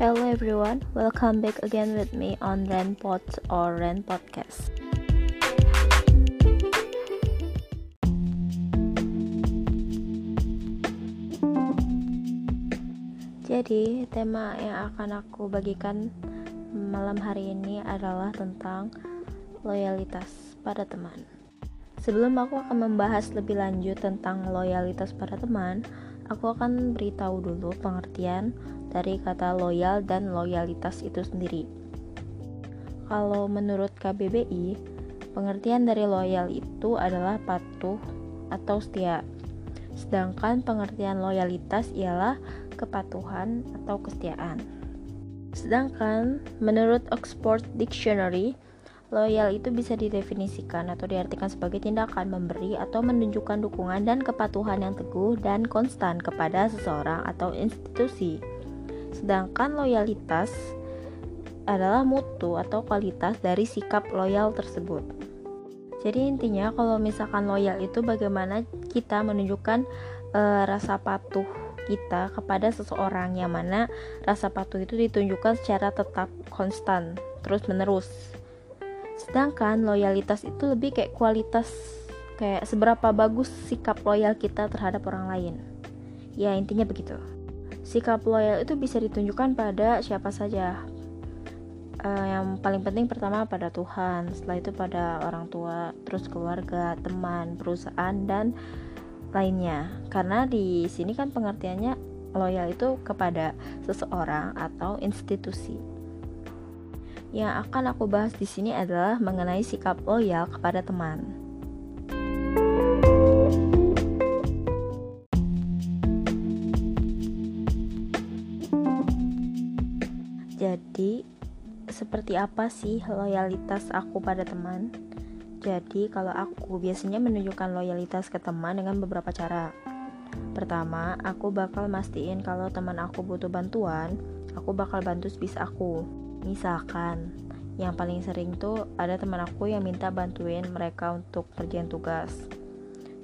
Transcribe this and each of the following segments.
Hello everyone, welcome back again with me on Renpod or Ren Podcast. Jadi, tema yang akan aku bagikan malam hari ini adalah tentang loyalitas pada teman. Sebelum aku akan membahas lebih lanjut tentang loyalitas pada teman, aku akan beritahu dulu pengertian dari kata loyal dan loyalitas itu sendiri. Kalau menurut KBBI, pengertian dari loyal itu adalah patuh atau setia. Sedangkan pengertian loyalitas ialah kepatuhan atau kesetiaan. Sedangkan menurut Oxford Dictionary, Loyal itu bisa didefinisikan atau diartikan sebagai tindakan memberi atau menunjukkan dukungan dan kepatuhan yang teguh dan konstan kepada seseorang atau institusi. Sedangkan loyalitas adalah mutu atau kualitas dari sikap loyal tersebut. Jadi intinya kalau misalkan loyal itu bagaimana kita menunjukkan e, rasa patuh kita kepada seseorang yang mana rasa patuh itu ditunjukkan secara tetap konstan terus menerus sedangkan loyalitas itu lebih kayak kualitas kayak seberapa bagus sikap loyal kita terhadap orang lain. Ya intinya begitu. Sikap loyal itu bisa ditunjukkan pada siapa saja. Uh, yang paling penting pertama pada Tuhan setelah itu pada orang tua terus keluarga teman perusahaan dan lainnya. Karena di sini kan pengertiannya loyal itu kepada seseorang atau institusi yang akan aku bahas di sini adalah mengenai sikap loyal kepada teman. Jadi, seperti apa sih loyalitas aku pada teman? Jadi, kalau aku biasanya menunjukkan loyalitas ke teman dengan beberapa cara. Pertama, aku bakal mastiin kalau teman aku butuh bantuan, aku bakal bantu sebisa aku. Misalkan, yang paling sering tuh ada teman aku yang minta bantuin mereka untuk kerjaan tugas.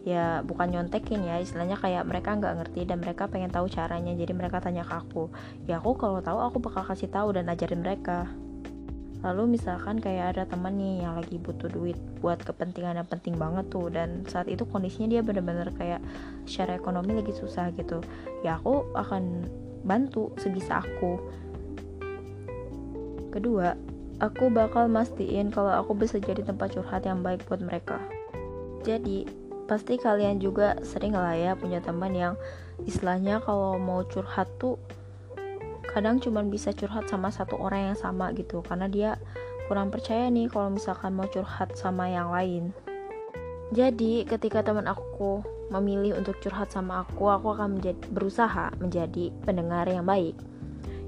Ya bukan nyontekin ya, istilahnya kayak mereka nggak ngerti dan mereka pengen tahu caranya, jadi mereka tanya ke aku. Ya aku kalau tahu aku bakal kasih tahu dan ajarin mereka. Lalu misalkan kayak ada teman nih yang lagi butuh duit buat kepentingan yang penting banget tuh dan saat itu kondisinya dia bener-bener kayak secara ekonomi lagi susah gitu. Ya aku akan bantu sebisa aku Kedua, aku bakal mastiin kalau aku bisa jadi tempat curhat yang baik buat mereka. Jadi, pasti kalian juga sering lah ya punya teman yang istilahnya kalau mau curhat tuh kadang cuma bisa curhat sama satu orang yang sama gitu karena dia kurang percaya nih kalau misalkan mau curhat sama yang lain. Jadi, ketika teman aku memilih untuk curhat sama aku, aku akan menjadi, berusaha menjadi pendengar yang baik,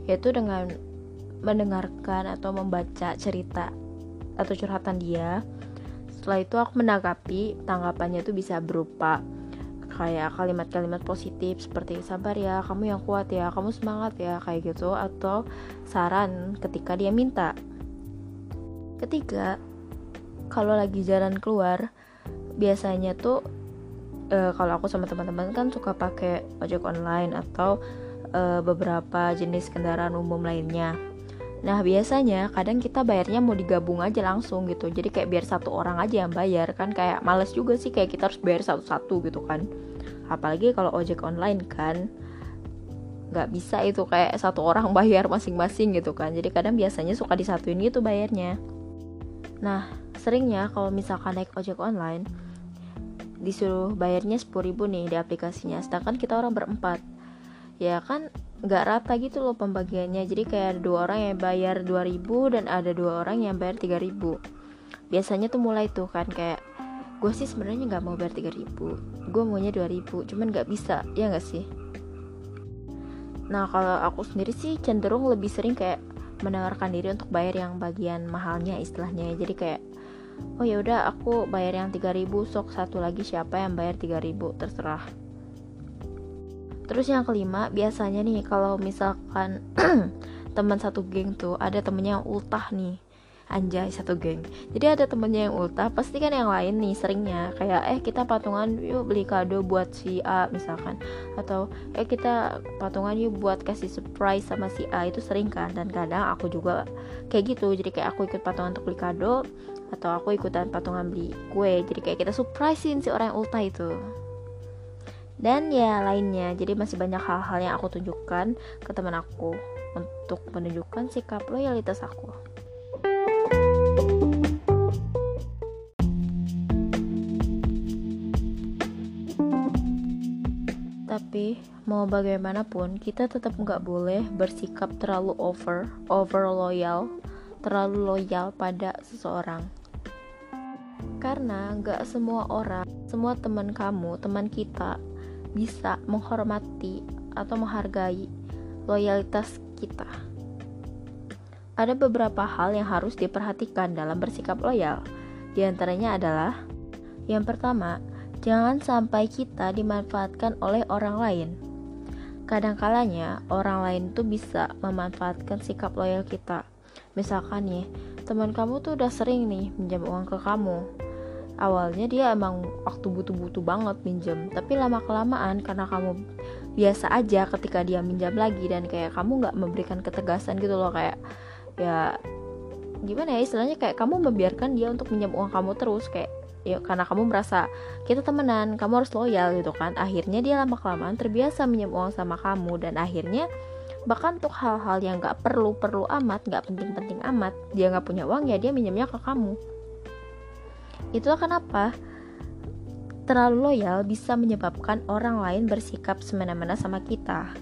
yaitu dengan mendengarkan atau membaca cerita atau curhatan dia. Setelah itu aku menanggapi tanggapannya itu bisa berupa kayak kalimat-kalimat positif seperti sabar ya kamu yang kuat ya kamu semangat ya kayak gitu atau saran ketika dia minta. Ketiga kalau lagi jalan keluar biasanya tuh e, kalau aku sama teman-teman kan suka pakai ojek online atau e, beberapa jenis kendaraan umum lainnya Nah biasanya kadang kita bayarnya mau digabung aja langsung gitu. Jadi kayak biar satu orang aja yang bayar kan Kayak males juga sih kayak kita harus bayar satu-satu gitu kan. Apalagi kalau ojek online kan Gak bisa itu kayak satu orang bayar masing-masing gitu kan. Jadi kadang biasanya suka disatuin gitu bayarnya. Nah seringnya kalau misalkan naik ojek online Disuruh bayarnya 10 ribu nih di aplikasinya. Sedangkan kita orang berempat Ya kan nggak rata gitu loh pembagiannya. Jadi kayak ada dua orang yang bayar 2000 dan ada dua orang yang bayar 3000 biasanya tuh mulai tuh kan kayak gue sih sebenarnya nggak mau bayar 3000 gue maunya 2000 cuman nggak bisa. Ya nggak sih? Nah kalau aku sendiri sih cenderung lebih sering kayak menawarkan diri untuk bayar yang bagian mahalnya istilahnya. Jadi kayak oh ya udah aku bayar yang 3000 sok satu lagi siapa yang bayar 3000 terserah Terus yang kelima, biasanya nih kalau misalkan teman satu geng tuh ada temennya yang ultah nih. anjay satu geng. Jadi ada temennya yang ulta pasti kan yang lain nih seringnya. Kayak eh kita patungan yuk beli kado buat si A misalkan. Atau eh kita patungan yuk buat kasih surprise sama si A itu sering kan. Dan kadang aku juga kayak gitu. Jadi kayak aku ikut patungan untuk beli kado atau aku ikutan patungan beli kue. Jadi kayak kita surprisein si orang yang ulta itu dan ya lainnya. Jadi masih banyak hal-hal yang aku tunjukkan ke teman aku untuk menunjukkan sikap loyalitas aku. Tapi mau bagaimanapun kita tetap nggak boleh bersikap terlalu over over loyal terlalu loyal pada seseorang. Karena nggak semua orang semua teman kamu teman kita bisa menghormati atau menghargai loyalitas kita. Ada beberapa hal yang harus diperhatikan dalam bersikap loyal. Di antaranya adalah yang pertama, jangan sampai kita dimanfaatkan oleh orang lain. Kadang-kalanya orang lain tuh bisa memanfaatkan sikap loyal kita. Misalkan nih, teman kamu tuh udah sering nih minjam uang ke kamu awalnya dia emang waktu butuh-butuh banget minjem tapi lama kelamaan karena kamu biasa aja ketika dia minjam lagi dan kayak kamu nggak memberikan ketegasan gitu loh kayak ya gimana ya istilahnya kayak kamu membiarkan dia untuk minjam uang kamu terus kayak ya karena kamu merasa kita temenan kamu harus loyal gitu kan. Akhirnya dia lama kelamaan terbiasa minjam uang sama kamu dan akhirnya bahkan untuk hal-hal yang nggak perlu perlu amat nggak penting-penting amat dia nggak punya uang ya dia minjamnya ke kamu Itulah kenapa terlalu loyal bisa menyebabkan orang lain bersikap semena-mena sama kita.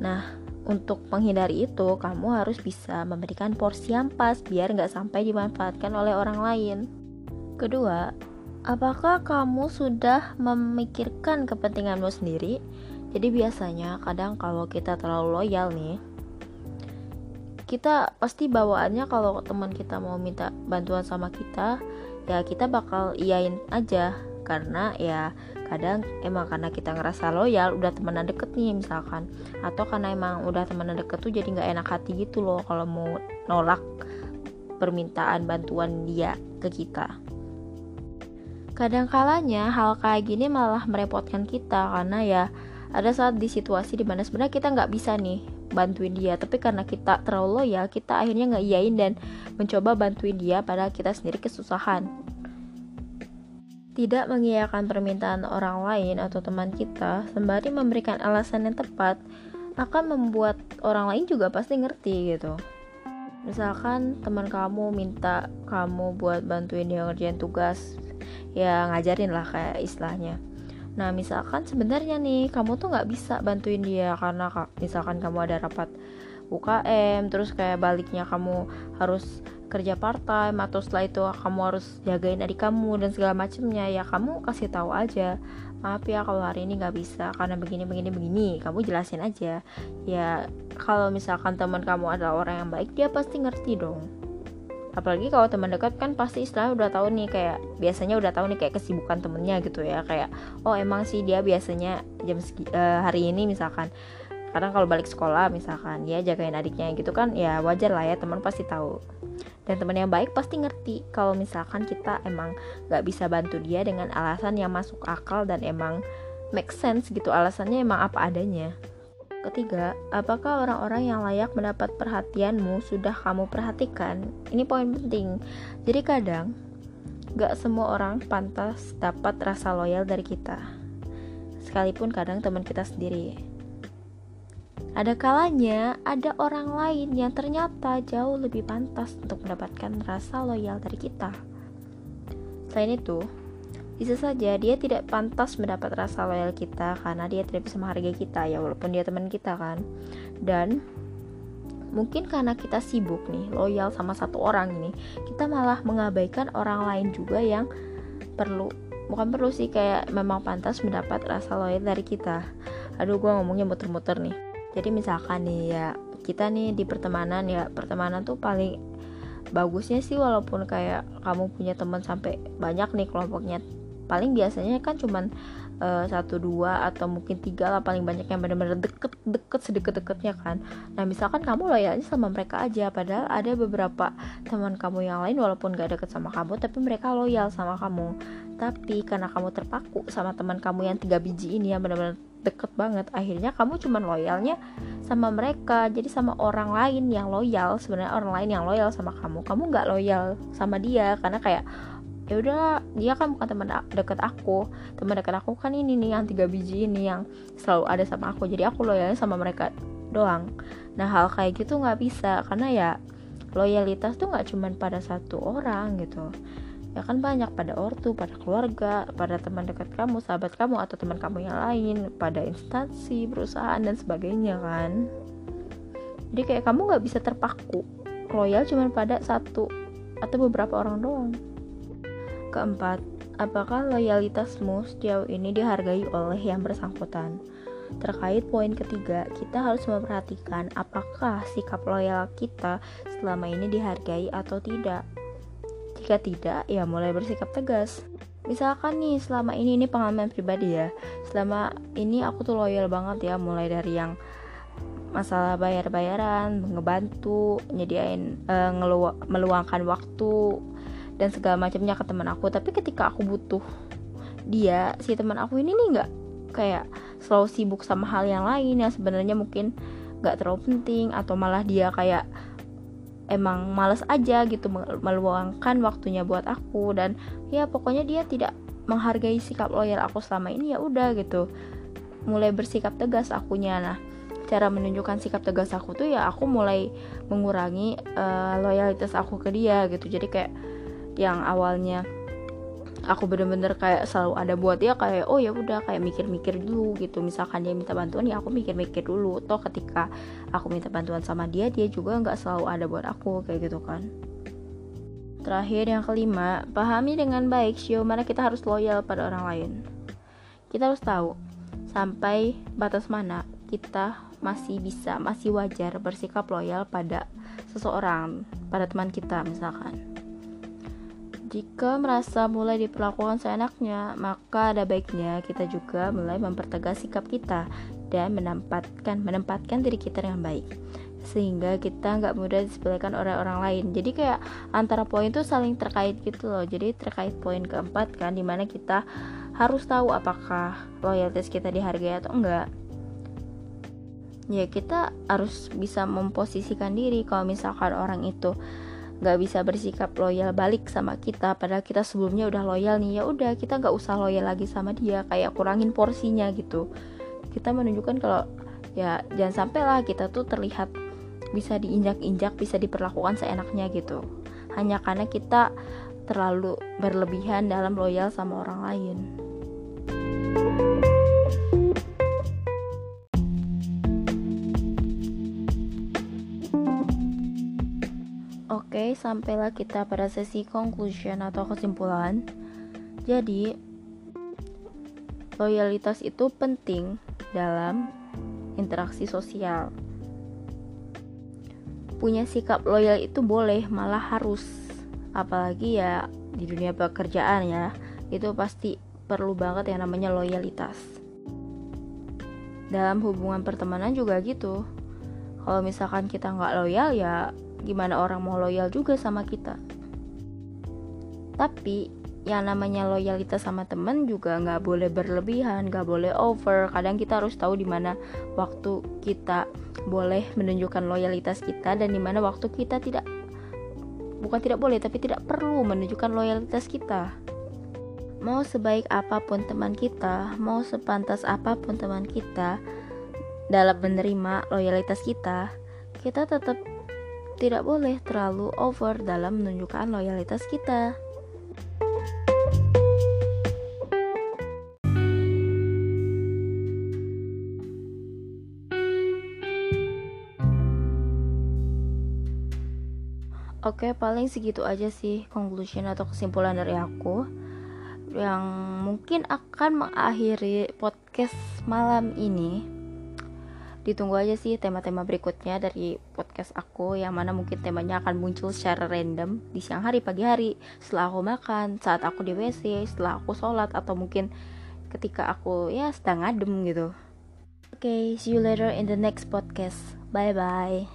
Nah, untuk menghindari itu, kamu harus bisa memberikan porsi yang pas biar nggak sampai dimanfaatkan oleh orang lain. Kedua, apakah kamu sudah memikirkan kepentinganmu sendiri? Jadi biasanya kadang kalau kita terlalu loyal nih, kita pasti bawaannya kalau teman kita mau minta bantuan sama kita, ya kita bakal iyain aja. Karena ya kadang emang karena kita ngerasa loyal udah temenan deket nih misalkan. Atau karena emang udah temenan deket tuh jadi nggak enak hati gitu loh kalau mau nolak permintaan bantuan dia ke kita. Kadang kalanya hal kayak gini malah merepotkan kita. Karena ya ada saat di situasi di mana sebenarnya kita nggak bisa nih bantuin dia. Tapi karena kita terlalu loyal kita akhirnya nggak iyain dan mencoba bantuin dia padahal kita sendiri kesusahan. Tidak mengiyakan permintaan orang lain atau teman kita sembari memberikan alasan yang tepat akan membuat orang lain juga pasti ngerti gitu. Misalkan teman kamu minta kamu buat bantuin dia ngerjain tugas ya ngajarin lah kayak istilahnya Nah, misalkan sebenarnya nih kamu tuh nggak bisa bantuin dia karena misalkan kamu ada rapat UKM, terus kayak baliknya kamu harus kerja part time atau setelah itu kamu harus jagain adik kamu dan segala macemnya ya kamu kasih tahu aja maaf ya kalau hari ini nggak bisa karena begini begini begini. Kamu jelasin aja. Ya kalau misalkan teman kamu adalah orang yang baik dia pasti ngerti dong apalagi kalau teman dekat kan pasti istilahnya udah tahu nih kayak biasanya udah tahu nih kayak kesibukan temennya gitu ya. Kayak oh emang sih dia biasanya jam segi, uh, hari ini misalkan. Kadang kalau balik sekolah misalkan ya jagain adiknya gitu kan ya wajar lah ya teman pasti tahu. Dan teman yang baik pasti ngerti kalau misalkan kita emang nggak bisa bantu dia dengan alasan yang masuk akal dan emang make sense gitu. Alasannya emang apa adanya Ketiga, apakah orang-orang yang layak mendapat perhatianmu sudah kamu perhatikan? Ini poin penting. Jadi kadang, gak semua orang pantas dapat rasa loyal dari kita. Sekalipun kadang teman kita sendiri. Ada kalanya ada orang lain yang ternyata jauh lebih pantas untuk mendapatkan rasa loyal dari kita. Selain itu, bisa saja dia tidak pantas mendapat rasa loyal kita karena dia tidak bisa menghargai kita ya walaupun dia teman kita kan. Dan mungkin karena kita sibuk nih loyal sama satu orang ini, kita malah mengabaikan orang lain juga yang perlu bukan perlu sih kayak memang pantas mendapat rasa loyal dari kita. Aduh gue ngomongnya muter-muter nih. Jadi misalkan nih ya kita nih di pertemanan ya pertemanan tuh paling bagusnya sih walaupun kayak kamu punya teman sampai banyak nih kelompoknya paling biasanya kan cuman uh, satu dua atau mungkin tiga lah paling banyak yang benar-benar deket-deket sedekat-dekatnya kan. Nah misalkan kamu loyalnya sama mereka aja padahal ada beberapa teman kamu yang lain walaupun gak deket sama kamu tapi mereka loyal sama kamu. Tapi karena kamu terpaku sama teman kamu yang tiga biji ini yang benar-benar deket banget akhirnya kamu cuman loyalnya sama mereka. Jadi sama orang lain yang loyal sebenarnya orang lain yang loyal sama kamu kamu nggak loyal sama dia. Karena kayak ya udah dia kan bukan teman deket aku. Teman deket aku kan ini nih yang tiga biji ini yang selalu ada sama aku. Jadi aku loyalnya sama mereka doang. Nah hal kayak gitu nggak bisa karena ya loyalitas tuh nggak cuman pada satu orang gitu. Ya kan banyak pada ortu, pada keluarga, pada teman dekat kamu, sahabat kamu atau teman kamu yang lain, pada instansi, perusahaan dan sebagainya kan. Jadi kayak kamu nggak bisa terpaku. Loyal cuma pada satu atau beberapa orang doang. Keempat, apakah loyalitasmu sejauh ini dihargai oleh yang bersangkutan? Terkait poin ketiga, kita harus memperhatikan apakah sikap loyal kita selama ini dihargai atau tidak. Jika tidak, ya mulai bersikap tegas. Misalkan nih, selama ini ini pengalaman pribadi ya. Selama ini aku tuh loyal banget ya, mulai dari yang masalah bayar-bayaran, ngebantu, nyediain uh, ngelu meluangkan waktu dan segala macamnya ke teman aku. Tapi ketika aku butuh dia, si teman aku ini nih nggak kayak selalu sibuk sama hal yang lain yang sebenarnya mungkin nggak terlalu penting atau malah dia kayak emang males aja gitu meluangkan waktunya buat aku. Dan ya pokoknya dia tidak menghargai sikap loyal aku selama ini ya udah gitu. Mulai bersikap tegas akunya. Nah cara menunjukkan sikap tegas aku tuh ya aku mulai mengurangi uh, loyalitas aku ke dia gitu. Jadi kayak yang awalnya aku bener-bener kayak selalu ada buat dia kayak oh ya udah kayak mikir-mikir dulu gitu. Misalkan dia minta bantuan ya aku mikir-mikir dulu. Toh ketika aku minta bantuan sama dia dia juga nggak selalu ada buat aku kayak gitu kan. Terakhir yang kelima pahami dengan baik sio mana kita harus loyal pada orang lain. Kita harus tahu sampai batas mana kita masih bisa masih wajar bersikap loyal pada seseorang pada teman kita misalkan jika merasa mulai diperlakukan seenaknya, maka ada baiknya kita juga mulai mempertegas sikap kita dan menempatkan menempatkan diri kita dengan baik. Sehingga kita nggak mudah disepelekan oleh orang lain. Jadi kayak antara poin itu saling terkait gitu loh. Jadi terkait poin keempat kan di mana kita harus tahu apakah loyalitas kita dihargai atau enggak. Ya kita harus bisa memposisikan diri kalau misalkan orang itu nggak bisa bersikap loyal balik sama kita padahal kita sebelumnya udah loyal nih. Ya udah kita nggak usah loyal lagi sama dia kayak kurangin porsinya gitu. Kita menunjukkan kalau ya jangan sampai lah kita tuh terlihat bisa diinjak-injak bisa diperlakukan seenaknya gitu. Hanya karena kita terlalu berlebihan dalam loyal sama orang lain. Oke, sampailah kita pada sesi conclusion atau kesimpulan. Jadi, loyalitas itu penting dalam interaksi sosial. Punya sikap loyal itu boleh, malah harus. Apalagi ya di dunia pekerjaan ya, itu pasti perlu banget yang namanya loyalitas. Dalam hubungan pertemanan juga gitu. Kalau misalkan kita nggak loyal ya gimana orang mau loyal juga sama kita tapi yang namanya loyalitas sama temen juga nggak boleh berlebihan, nggak boleh over. Kadang kita harus tahu di mana waktu kita boleh menunjukkan loyalitas kita dan di mana waktu kita tidak bukan tidak boleh tapi tidak perlu menunjukkan loyalitas kita. Mau sebaik apa pun teman kita, mau sepantas apa pun teman kita dalam menerima loyalitas kita, kita tetap tidak boleh terlalu over dalam menunjukkan loyalitas kita. Oke, paling segitu aja sih conclusion atau kesimpulan dari aku yang mungkin akan mengakhiri podcast malam ini ditunggu aja sih tema-tema berikutnya dari podcast aku yang mana mungkin temanya akan muncul secara random di siang hari pagi hari setelah aku makan saat aku di WC setelah aku sholat atau mungkin ketika aku ya sedang adem gitu. Oke okay, see you later in the next podcast. Bye bye